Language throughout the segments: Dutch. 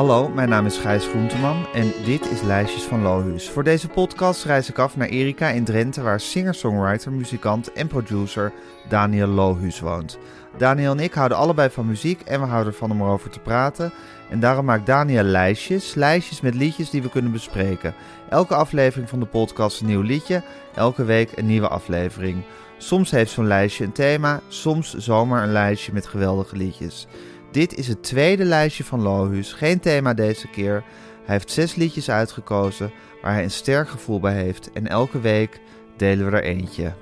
Hallo, mijn naam is Gijs Groenteman en dit is Lijstjes van Lohuus. Voor deze podcast reis ik af naar Erika in Drenthe, waar singer-songwriter, muzikant en producer Daniel Lohuus woont. Daniel en ik houden allebei van muziek en we houden ervan om erover te praten. En daarom maakt Daniel lijstjes, lijstjes met liedjes die we kunnen bespreken. Elke aflevering van de podcast een nieuw liedje, elke week een nieuwe aflevering. Soms heeft zo'n lijstje een thema, soms zomaar een lijstje met geweldige liedjes. Dit is het tweede lijstje van Lohuus, geen thema deze keer. Hij heeft zes liedjes uitgekozen waar hij een sterk gevoel bij heeft en elke week delen we er eentje.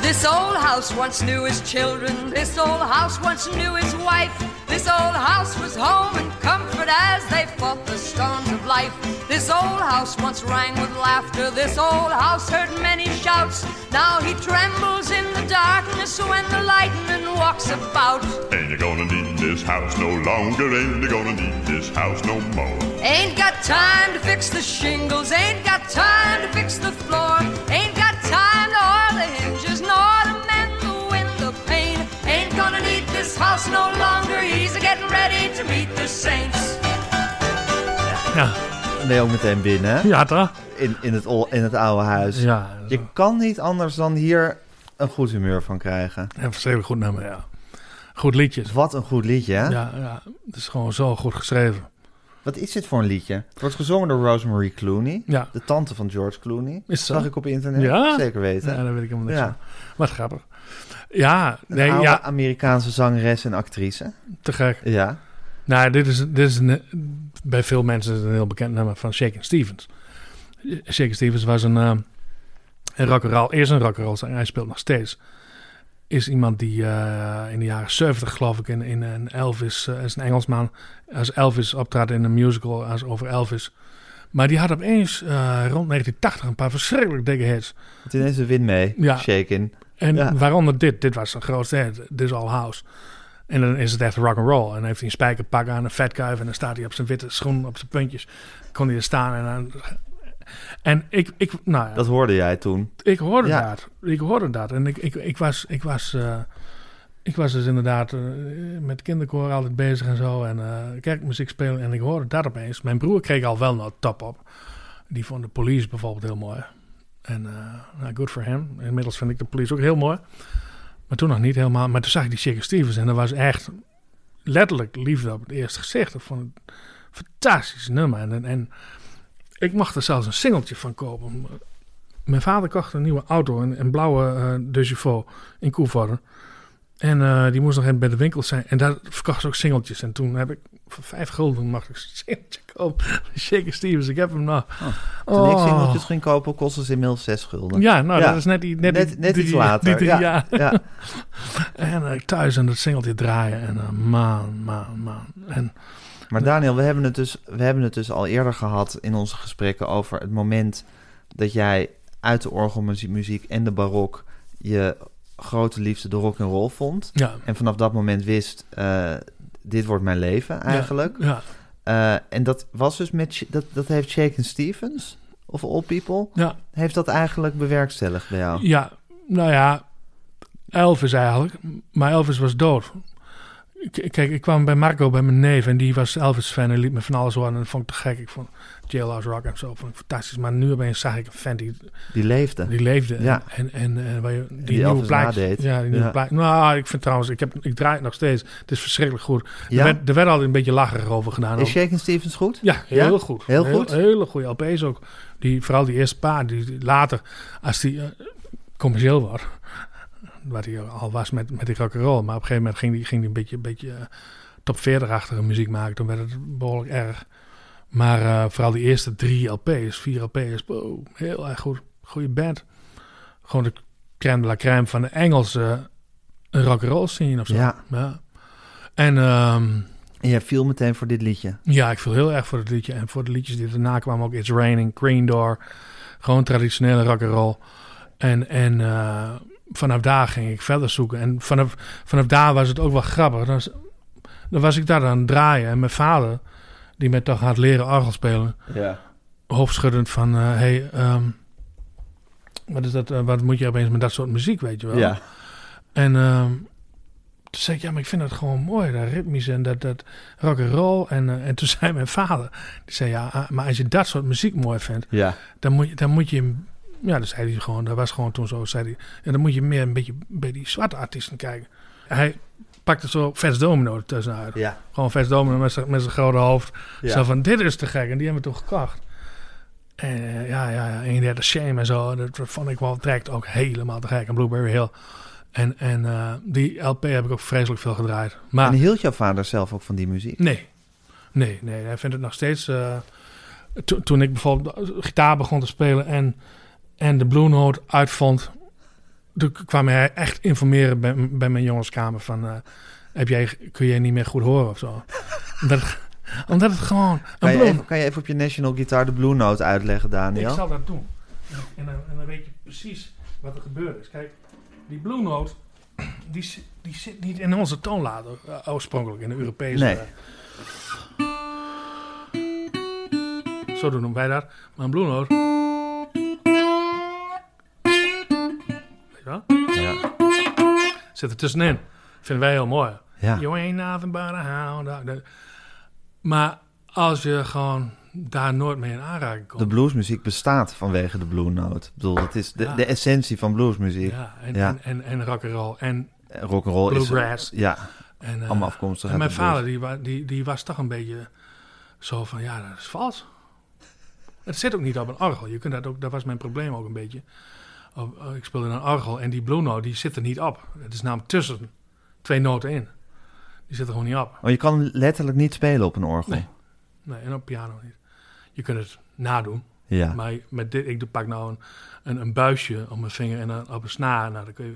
This old house once knew his children. This old house once knew his wife. This old house was home and comfort as they fought the storms of life. This old house once rang with laughter. This old house heard many shouts. Now he trembles in the darkness when the lightning walks about. Ain't you gonna need this house no longer? Ain't you gonna need this house no more? Ain't got time to fix the shingles. Ain't got time to fix the floor. Ain't got time to oil the hinges nor to mend the window pane. Ain't gonna need this house no longer. Getting ready to meet the saints. Ja, Ben je ook meteen binnen ja toch? in, in, het, ol- in het oude huis. Ja, Je kan niet anders dan hier een goed humeur van krijgen. een verschrikkelijk goed nummer, ja. Goed liedjes. Wat een goed liedje, hè? Ja, ja, het is gewoon zo goed geschreven. Wat is dit voor een liedje? Het wordt gezongen door Rosemary Clooney, Ja. de tante van George Clooney. Is het zo? Zag ik op internet. Ja? Zeker weten. Ja, dat weet ik helemaal niks Ja. van. Grappig. Ja, Een nee, oude ja, Amerikaanse zangeres en actrice. te gek. Ja. Nou, dit is, dit is een, bij veel mensen is een heel bekend nummer van Shakin' Stevens. Shakin' Stevens was een, uh, een rock'n'roll, eerst een rock'n'roll, zanger, hij speelt nog steeds. Is iemand die eh, in de jaren 70, geloof ik, in, in een Elvis, eh, is een Engelsman, als Elvis optrad in een musical als over Elvis. Maar die had opeens eh, rond 1980 een paar verschrikkelijk dikke hits. Het ineens de win mee. Ja. Shaken. En Ja. waaronder dit. Dit was zijn grootste hit. This All House. En dan is het echt rock and roll. En dan heeft hij een spijkerpak aan, een vetkuif. En dan staat hij op zijn witte schoen, op zijn puntjes. Kon hij er staan. En, dan, en ik, ik, nou ja, Dat hoorde jij toen. ik hoorde ja. dat. Ik hoorde dat. En ik, ik, ik was, ik was, eh, ik was dus inderdaad eh, met kinderkoor altijd bezig en zo. En eh, kerkmuziek spelen. En ik hoorde dat opeens. Mijn broer kreeg al wel nog top op. Die vond de police bijvoorbeeld heel mooi. En nou, good for him. Inmiddels vind ik de police ook heel mooi. Maar toen nog niet helemaal. Maar toen zag ik die Shaker Stevens. En dat was echt letterlijk liefde op het eerste gezicht. Ik vond het een fantastisch nummer. En, en ik mocht er zelfs een singeltje van kopen. Mijn vader kocht een nieuwe auto, een, een blauwe eh De in Koevoorde. En eh, die moest nog even bij de winkel zijn. En daar verkocht ze ook singeltjes. En toen heb ik voor vijf gulden mag ik een singeltje kopen. Shaker Stevens, ik heb hem nog. Toen ik Oh. singeltjes ging kopen, kostte ze inmiddels zes gulden. Ja, nou, Ja. dat is net, die, net, Net, die- net die- iets die- later. die ja. ja. En eh, thuis aan dat singeltje draaien. En uh, man, man, man. En Maar Daniel, we hebben, het dus, we hebben het dus al eerder gehad in onze gesprekken over het moment dat jij uit de orgelmuziek muziek en de barok je grote liefde de rock and roll vond. ja, En vanaf dat moment wist, eh, dit wordt mijn leven eigenlijk. ja, Eh, en dat was dus met, dat, dat heeft Shaken Stevens, of All People, ja, heeft dat eigenlijk bewerkstelligd bij jou. ja. Nou ja, Elvis eigenlijk. Maar Elvis was dood. Kijk, ik kwam bij Marco, bij mijn neef. En die was Elvis-fan en liet me van alles horen. En dat vond ik te gek. Ik vond Jailhouse Rock en zo vond ik fantastisch. Maar nu opeens zag ik een fan die, Die leefde. die leefde. Ja. En, en eh, waar je, die, die nieuwe plaatjes. Ja, die nieuwe Ja. plaatjes. Nou, ik vind trouwens, ik, heb, ik draai het nog steeds. Het is verschrikkelijk goed. Ja? Er, werd, er werd altijd een beetje lacherig over gedaan. Is. Shaken Stevens goed? Ja, Ja? heel goed. Heel goed? hele goede LP's ook. Die, vooral die eerste paar. Die, later, als die eh, commercieel wordt, wat hij al was met, met die rock'n'roll. Maar op een gegeven moment ging die, ging die een beetje, een beetje eh, top 40-achtige muziek maken. Toen werd het behoorlijk erg. Maar eh, vooral die eerste drie LP's, vier LP's, wow, heel erg goed. Goede band. Gewoon de crème de la crème van de Engelse rock'n'roll scene of zo. Ja. En En jij viel meteen voor dit liedje. ja, ik viel heel erg voor het liedje. En voor de liedjes die daarna kwamen ook It's Raining, Green Door. Gewoon traditionele rock'n'roll. En, en eh, vanaf daar ging ik verder zoeken. En vanaf, vanaf daar was het ook wel grappig. Dan, was- dan was ik daar aan het draaien. En mijn vader, die mij toch had leren orgel spelen... Ja. hoofdschuddend van... eh, hey, ehm, wat, is dat, eh, wat moet je opeens met dat soort muziek, weet je wel? Ja. En ehm, toen zei ik, ja, maar ik vind dat gewoon mooi, dat ritmisch en dat, dat rock and roll. En, eh, en toen zei mijn vader, die zei, ja, ah, maar als je dat soort muziek mooi vindt, Ja. dan moet je, dan moet je, ja, dat zei hij gewoon, dat was gewoon toen zo, zei hij, en dan moet je meer een beetje bij die zwarte artiesten kijken. Hij pakte zo Vets Domino tussenuit. Ja. Gewoon Vets Domino met zijn, met zijn grote hoofd. Ja. Zo van, dit is te gek. En die hebben we toen gekocht. En eh, ja, ja, ja, 31 Shame en zo. Dat vond ik wel direct ook helemaal te gek. En Blueberry Hill. En, en eh, die LP heb ik ook vreselijk veel gedraaid. Maar En hield jouw vader zelf ook van die muziek? nee, nee, nee. Hij vindt het nog steeds... to- toen ik bijvoorbeeld gitaar begon te spelen en, en de Blue Note uitvond... Toen kwam hij echt informeren bij, bij mijn jongenskamer van... eh, heb jij, kun jij niet meer goed horen of zo? omdat, het, omdat het gewoon... Kan je, even, kan je even op je National Guitar de Blue Note uitleggen, Ik Daniel? zal dat doen. En, en, dan, en dan weet je precies wat er gebeurd is. Kijk, die Blue Note, die, die zit niet in onze toonlader eh, oorspronkelijk, in de Europese. Nee. Zo doen wij dat. Maar een Blue Note. Zit er tussenin. Vinden wij heel mooi. Ja. You ain't nothing but a hound. Dat- Maar als je gewoon daar nooit mee in aanraking komt. De bluesmuziek bestaat vanwege de Blue Note. Ik bedoel, dat is de, Ja. de essentie van bluesmuziek. Ja, en, Ja. en, en, en rock and roll. En, Rock and roll is Bluegrass. ja, en, eh, allemaal afkomstig en mijn vader, die, die, die was toch een beetje zo van, ja, dat is vals. Het zit ook niet op een orgel. Je kunt dat, ook, dat was mijn probleem ook een beetje. Op- eh, ik speelde een orgel en die blue note, die zit er niet op. Het is namelijk tussen twee noten in. Die zit er gewoon niet op. Oh, je kan letterlijk niet spelen op een orgel. Nee. Nee, en op piano niet. Je kunt het nadoen. Ja. Maar met dit, ik doe- pak nou een, een, een buisje op mijn vinger en dan op een snaar. Nou, dan kun je,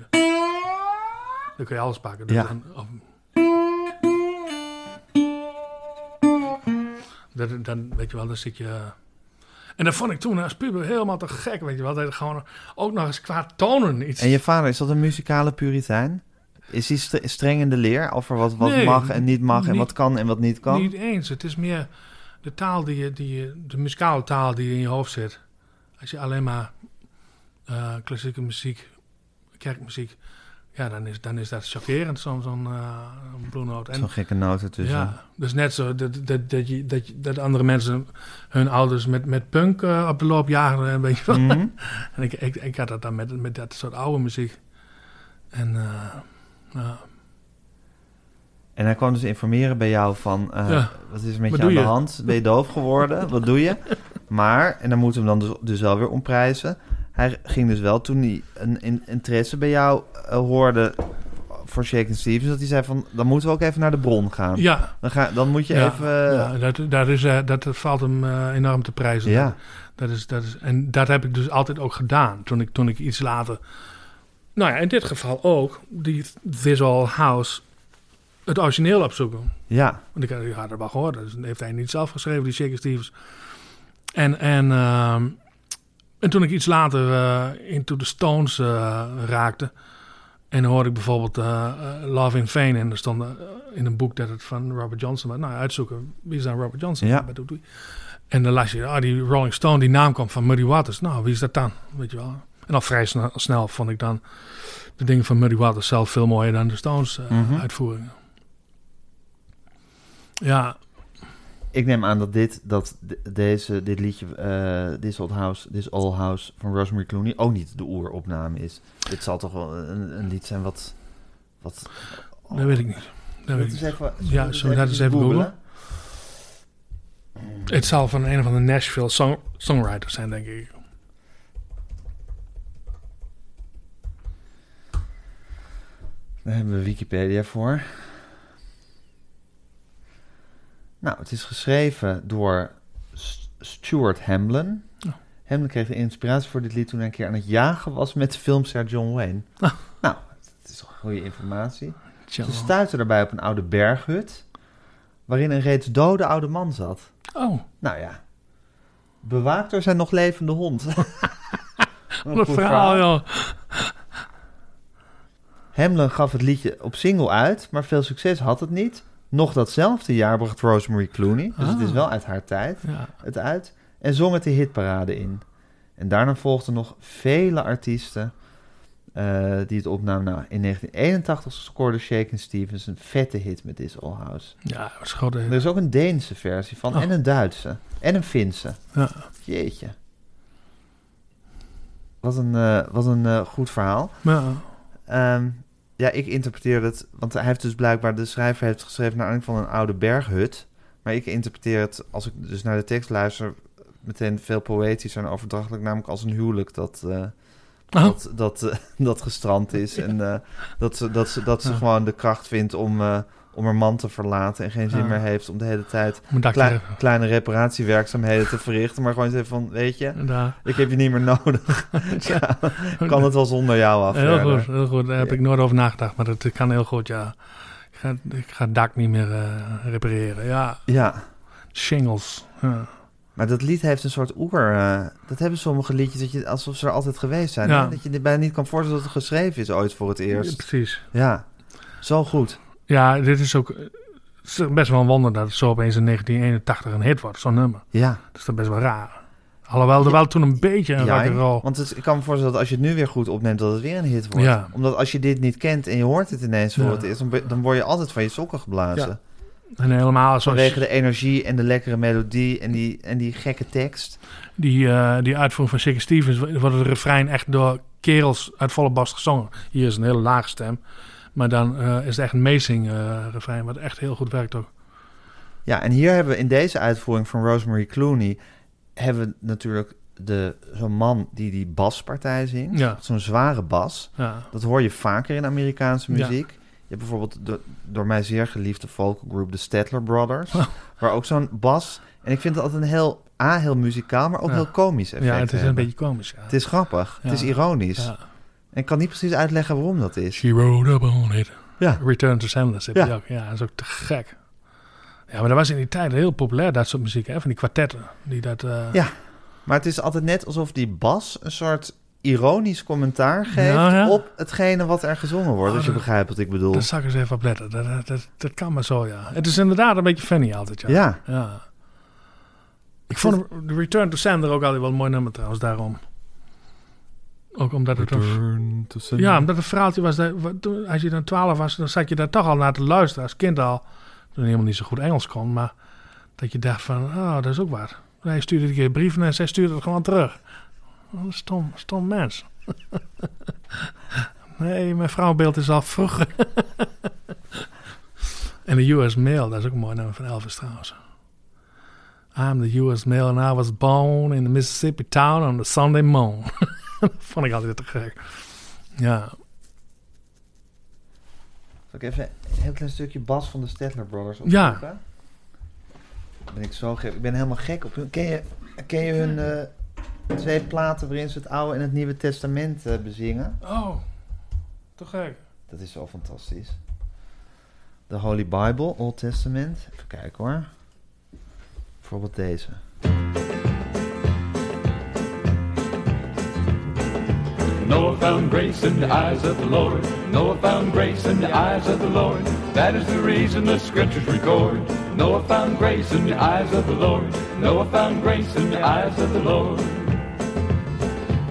dan kun je alles pakken. Dus Ja. dan, of- dat, dan, weet je wel, dan zit je... En dat vond ik toen als puber helemaal te gek, weet je wel. Dat gewoon ook nog eens qua tonen iets... En je vader, is dat een muzikale puritein? Is hij st- streng in de leer over wat, wat Nee, mag en niet mag en niet- wat kan en wat niet kan? Niet eens. Het is meer de taal die je, die je, de muzikale taal die in je hoofd zit. Als je alleen maar eh, klassieke muziek, kerkmuziek, ja, dan is, dan is dat chockerend, zo'n zo'n eh, Blue Note. En, Zo'n gekke noot ertussen. ja, dus net zo dat, dat, dat, je, dat, dat andere mensen hun ouders met, met punk eh, op de loop jagen, en weet je wel. Mhm. En ik, ik, ik had dat dan met, met dat soort oude muziek. En eh, ja. En hij kwam dus informeren bij jou van... eh, Ja. wat is er met Wat je aan de hand? Ben je doof geworden? wat doe je? Maar, en dan moeten we hem dan dus, dus wel weer omprijzen... hij ging dus wel toen hij een, een interesse bij jou eh, hoorde... voor Shaken Stevens, dat hij zei van... dan moeten we ook even naar de bron gaan. ja, Dan, ga, dan moet je ja, even... ja, dat, dat, is, eh, dat valt hem eh, enorm te prijzen. ja. Dat is, dat is, en dat heb ik dus altijd ook gedaan. Toen ik, toen ik iets later. Nou ja, in dit geval ook. Die This All House. Het origineel opzoeken. ja. Want ik, ik had het wel gehoord. Dat heeft hij niet zelf geschreven, die Shaker Stevens. En, en, ehm, en toen ik iets later eh, Into the Stones eh, raakte. En dan hoorde ik bijvoorbeeld eh, Love in Vain. En er stond in een boek dat het van Robert Johnson was. Nou, uitzoeken. Wie is dan Robert Johnson? Ja. Wat doet hij? En dan las je, ah, die Rolling Stone, die naam kwam van Muddy Waters. Nou, wie is dat dan? Weet je wel. En al vrij snel, snel vond ik dan de dingen van Muddy Waters zelf veel mooier dan de Stones Mhm. uitvoeringen. Ja, Ik neem aan dat dit, dat de- deze, dit liedje, eh This Old House, This Old House van Rosemary Clooney ook niet de oeropname is. Dit zal toch wel een, een lied zijn wat... wat dat weet ik niet. Dat weet ik even, Ja, zullen we dat eens even googlen? Het zal van een of andere Nashville song, songwriters zijn, denk ik. Daar hebben we Wikipedia voor. Nou, het is geschreven door Stuart Hamblin. Oh. Hamblin kreeg de inspiratie voor dit lied toen hij een keer aan het jagen was met de filmster John Wayne. Ah. Nou, het is goede informatie. Ze stuiten daarbij op een oude berghut, waarin een reeds dode oude man zat. Oh, Nou ja, bewaakt door zijn nog levende hond. Wat een verhaal, joh. Hamlin gaf het liedje op single uit, maar veel succes had het niet. Nog datzelfde jaar bracht Rosemary Clooney, dus het is Ah. wel uit haar tijd, Ja. het uit. en zong het de hitparade in. En daarna volgden nog vele artiesten eh, die het opnamen. Nou, in 1981 scoorde Shakin' Stevens een vette hit met This All House. Ja, dat Er is ook een Deense versie van Oh. en een Duitse en een Finse. Ja. Jeetje. Wat een, eh, wat een eh, goed verhaal. Ja. Ehm, ja, ik interpreteer het, want hij heeft dus blijkbaar, de schrijver heeft geschreven naar aanleiding van een oude berghut. Maar ik interpreteer het, als ik dus naar de tekst luister, meteen veel poëtischer en overdrachtelijk, namelijk als een huwelijk dat, eh, Oh. dat, dat, eh, dat gestrand is. En eh, dat ze, dat ze, dat ze Ja. gewoon de kracht vindt om, om haar man te verlaten en geen zin Ja. meer heeft om de hele tijd klei- kleine reparatiewerkzaamheden te verrichten. Maar gewoon zeggen van, weet je, ik heb je niet meer nodig. ja, kan het wel zonder jou af. Heel verder. goed, heel goed. Daar heb Ja. ik nooit over nagedacht, maar dat kan heel goed, ja. Ik ga, ik ga het dak niet meer eh, repareren. Ja, Ja, shingles. Maar dat lied heeft een soort oer... eh, dat hebben sommige liedjes dat je, alsof ze er altijd geweest zijn. Dat je bijna niet kan voorstellen dat het geschreven is ooit voor het Ja, eerst. precies. Ja, zo goed. Ja, dit is ook... Is best wel een wonder dat het zo opeens in 1981 een hit wordt, zo'n nummer. Ja, Dat is toch best wel raar. Alhoewel er wel toen een beetje een ja rock'n'roll... want het, ik kan me voorstellen dat als je het nu weer goed opneemt... dat het weer een hit wordt. Ja. Omdat als je dit niet kent en je hoort het ineens voor Ja. het eerst... Dan, word je altijd van je sokken geblazen. Ja. En helemaal zoals Vanwege de energie en de lekkere melodie en die, en die gekke tekst. die, eh, die uitvoering van Shaky Stevens... wordt het refrein echt door kerels uit volle bast gezongen. Hier is een hele lage stem. Maar dan eh, is het echt een amazing eh refrein... wat echt heel goed werkt ook. Ja, en hier hebben we in deze uitvoering van Rosemary Clooney... hebben we natuurlijk de, zo'n man die die baspartij zingt. Ja. Zo'n zware bas. Ja. Dat hoor je vaker in Amerikaanse Ja. muziek. Je hebt bijvoorbeeld de door mij zeer geliefde folkgroep de Statler Brothers. Oh. Waar ook zo'n bas... En ik vind het altijd een heel... A, heel muzikaal, maar ook heel komisch effect ja, het is een beetje komisch. Het is grappig. Het is ironisch. En ik kan niet precies uitleggen waarom dat is. She rode up on it. Ja. Return to heb Ja. je ook. Ja, dat is ook te gek. Ja, maar dat was in die tijd heel populair, dat soort muziek. Hè? Van die kwartetten. Die dat, eh, Ja. Maar het is altijd net alsof die bas een soort ironisch commentaar geeft ja. op hetgene wat er gezongen wordt. Oh, als je dat- begrijpt wat ik bedoel. Daar zal ik eens even op letten. Dat, dat, dat, dat kan maar zo, ja. Het is inderdaad een beetje funny altijd, ja. Ja. Ja. Ik vond de Return to Sender ook altijd wel een mooi nummer trouwens, daarom. Ook omdat het een... Ja, omdat het verhaaltje was... Dat, als je dan 12 was, dan zat je daar toch al naar te luisteren. Als kind al. Toen helemaal niet zo goed Engels kon. Maar dat je dacht van, oh, dat is ook wat. Hij stuurde een keer brieven en zij stuurde het gewoon terug. Wat een stom, stom mens. nee, mijn vrouwbeeld is al vroeger. en de US Mail, dat is ook een mooi nummer van Elvis trouwens. I'm the US Mail and I was born in the Mississippi town on the Sunday moon. dat vond ik altijd te gek. Ja, Zal ik even een heel klein stukje bas van de Statler Brothers Ja. opzoeken? Ben ik zo gek. Ik ben helemaal gek op hun. Ken je, ken je hun eh, twee platen waarin ze het Oude en het Nieuwe Testament eh, bezingen? Oh, te gek. Dat is zo fantastisch. De Holy Bible, Old Testament. Even kijken hoor. Bijvoorbeeld deze. Noah found grace in the eyes of the Lord. Noah found grace in the eyes of the Lord. That is the reason the scriptures record. Noah found grace in the eyes of the Lord. Noah found grace in the eyes of the Lord.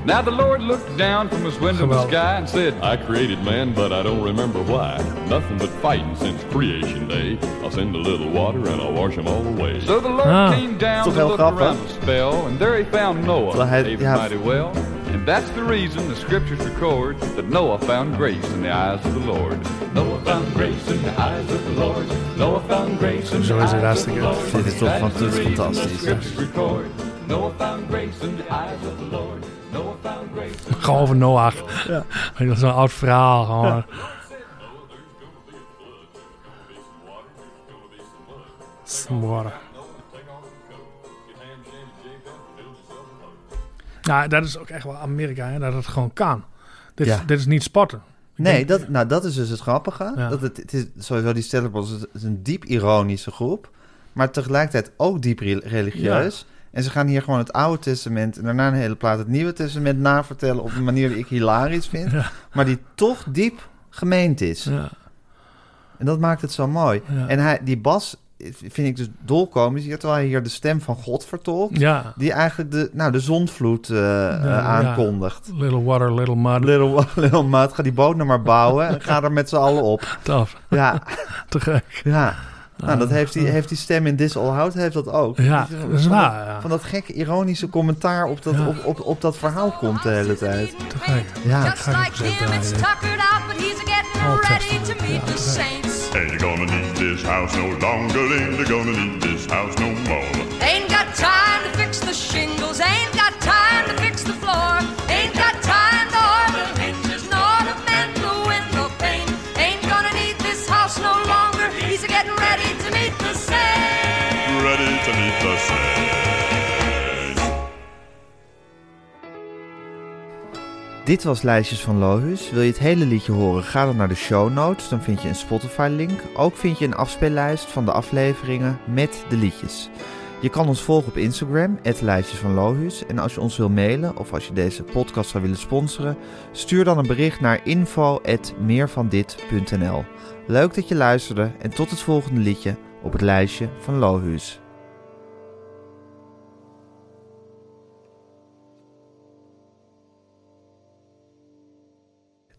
Now the Lord looked down from his window in the sky and said, I created man, but I don't remember why. Nothing but fighting since creation day. I'll send a little water and I'll wash them all away. So the Lord Ah. came down Toch to heel look around a spell, and there he found Noah, Terwijl hij- ja. mighty well. And that's the reason the scriptures record that Noah found grace in the eyes of the Lord. Noah found grace in the eyes of the Lord. Noah found grace in the Zo is het eyes of the. Lord. Dit is toch That's the dit is the fantastisch. scriptures record. Noah found grace in the eyes of the Lord. Noah found grace in Gewoon over Noach. Ja. Dat is zo'n oud verhaal. Gewoon. Smoren. Ja, dat is ook echt wel Amerika, hè, dat het gewoon kan. Dit, Ja. is, dit is niet spotten. Nee, dat, nou, dat is dus het grappige. Ja. Dat het, het is sowieso die Brothers het is een diep ironische groep. Maar tegelijkertijd ook diep re- religieus. En ze gaan hier gewoon het Oude Testament en daarna een hele plaat het Nieuwe Testament navertellen op een manier die ik hilarisch vind. Ja. Maar die toch diep gemeend is. Ja. En dat maakt het zo mooi. Ja. En hij, die bas vind ik dus dolkomisch. Je hebt wel hier de stem van God vertolkt. Ja, Die eigenlijk de, nou, de zondvloed eh, eh, ja. aankondigt. little water, little mud. Little, little Mud, ga die boot nou maar bouwen en ga er met z'n allen op. Tof, Ja, te gek. ja. Nou, dat heeft die, heeft die stem in This All Hout heeft dat ook. Ja, Die- dat is van waar, ja. Van dat gekke ironische commentaar op dat, Ja. op, op, op dat verhaal komt de hele tijd. Te gek. Ja. Just ga ik like him, it's ja. tuckered out, but he's getting Old ready to Testament, meet ja, the te gek. saints. This house no longer, ain't gonna need this house no more. Ain't got time to fix the shingles, ain't got Dit was Lijstjes van Lohuus. Wil je het hele liedje horen? Ga dan naar de show notes. Dan vind je een Spotify-link. Ook vind je een afspeellijst van de afleveringen met de liedjes. Je kan ons volgen op Instagram, Lijstjes van Lohuus. En als je ons wil mailen of als je deze podcast zou willen sponsoren, stuur dan een bericht naar info.meervandit.nl. Leuk dat je luisterde en tot het volgende liedje op het lijstje van Lohuus.